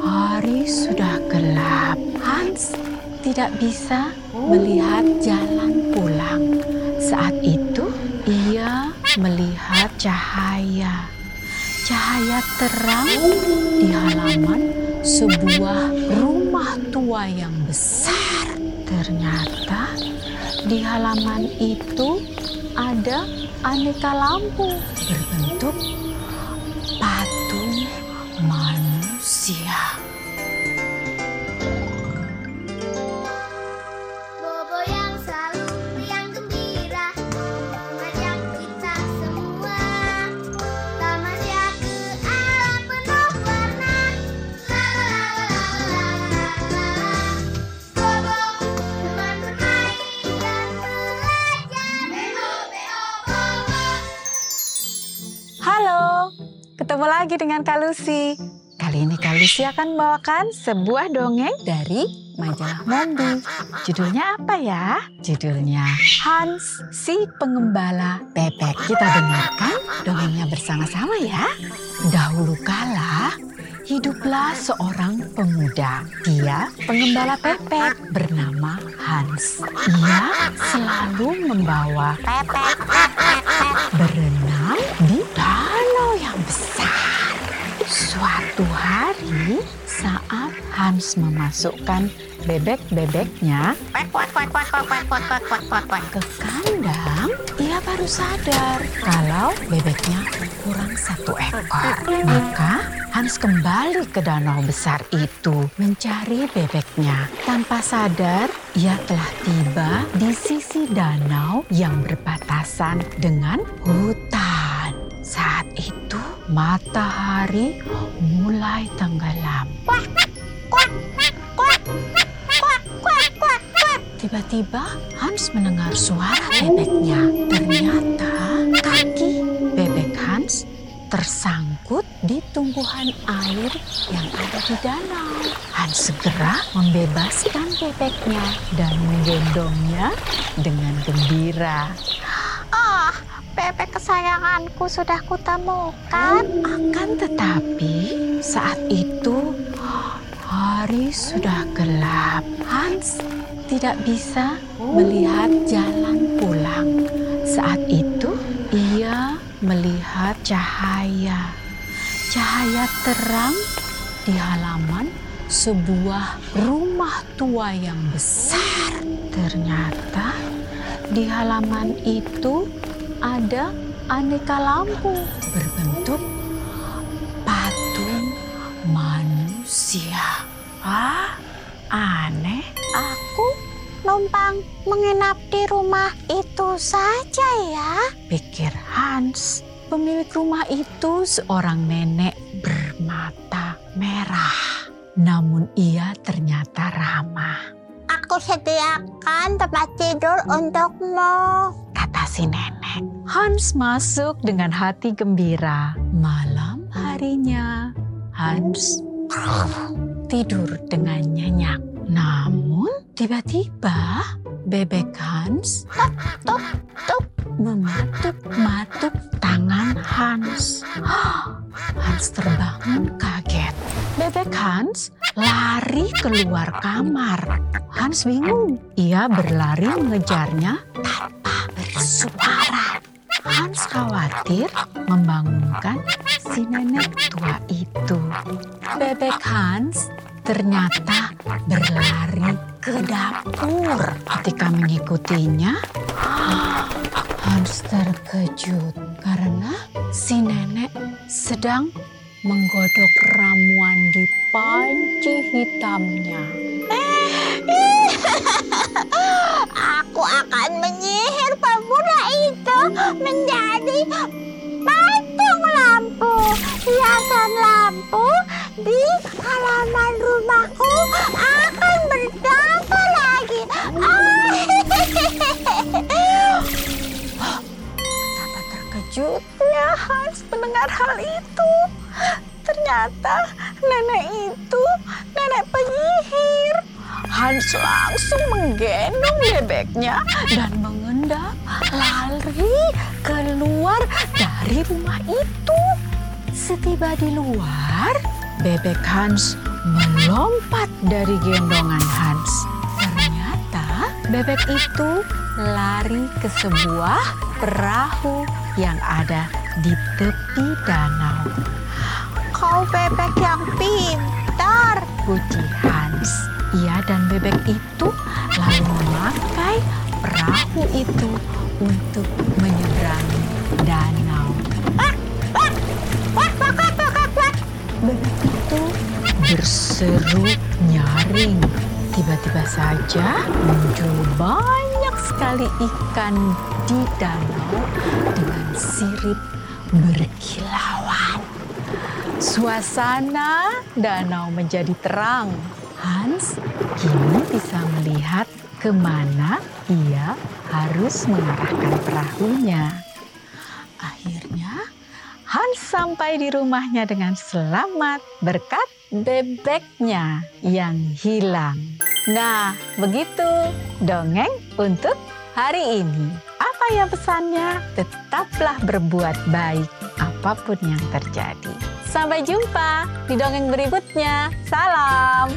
Hari sudah gelap. Hans tidak bisa melihat jalan pulang. Saat itu ia melihat cahaya. Cahaya terang di halaman sebuah rumah tua yang besar. Ternyata di halaman itu ada aneka lampu berbentuk manusia. Bobo ketemu lagi dengan Kak Lucy. Kali ini Kak Lucy akan membawakan sebuah dongeng dari majalah Mombi. Judulnya apa ya? Judulnya Hans si pengembala bebek. Kita dengarkan dongengnya bersama-sama ya. Dahulu kala hiduplah seorang pemuda. Dia pengembala bebek bernama Hans. Ia selalu membawa bebek berenang Hans memasukkan bebek-bebeknya ke kandang, ia baru sadar kalau bebeknya kurang satu ekor. Maka Hans kembali ke danau besar itu mencari bebeknya. Tanpa sadar, ia telah tiba di sisi danau yang berbatasan dengan hutan. Saat itu matahari mulai tenggelam. Tiba-tiba Hans mendengar suara bebeknya. Ternyata kaki bebek Hans tersangkut di tumbuhan air yang ada di danau. Hans segera membebaskan bebeknya dan menggendongnya dengan gembira. Ah, bebek kesayanganku sudah kutemukan. Akan tetapi saat itu hari sudah gelap. Hans tidak bisa melihat jalan pulang. Saat itu ia melihat cahaya. Cahaya terang di halaman sebuah rumah tua yang besar. Ternyata di halaman itu ada aneka lampu berbentuk manusia. Ah, aneh. Aku numpang menginap di rumah itu saja ya. Pikir Hans. Pemilik rumah itu seorang nenek bermata merah. Namun ia ternyata ramah. Aku sediakan tempat tidur untukmu. Kata si nenek. Hans masuk dengan hati gembira. Malam harinya, Hans tidur dengan nyenyak. Namun tiba-tiba bebek Hans tuk tuk mematuk-matuk tangan Hans. Hans terbangun kaget. Bebek Hans lari keluar kamar. Hans bingung. Ia berlari mengejarnya tanpa bersuara. Hans khawatir membangunkan si nenek tua itu. Bebek Hans ternyata berlari ke dapur. Ketika mengikutinya, Hans terkejut karena si nenek sedang menggodok ramuan di panci hitamnya. Aku akan menyihir pemuda itu menjadi lampu di halaman rumahku akan berdampak lagi. Ah. Betapa terkejutnya Hans mendengar hal itu. Ternyata nenek itu nenek penyihir. Hans langsung menggendong bebeknya dan mengendap lari keluar dari rumah itu. Setiba di luar, bebek Hans melompat dari gendongan Hans. Ternyata bebek itu lari ke sebuah perahu yang ada di tepi danau. Kau bebek yang pintar. Puji Hans. Ia dan bebek itu lalu memakai perahu itu untuk menyeberangi danau. Berseru nyaring. Tiba-tiba saja muncul banyak sekali ikan di danau dengan sirip berkilauan. Suasana danau menjadi terang. Hans kini bisa melihat ke mana ia harus mengarahkan perahunya. Hans sampai di rumahnya dengan selamat berkat bebeknya yang hilang. Nah, begitu dongeng untuk hari ini. Apa ya pesannya? Tetaplah berbuat baik apa pun yang terjadi. Sampai jumpa di dongeng berikutnya. Salam.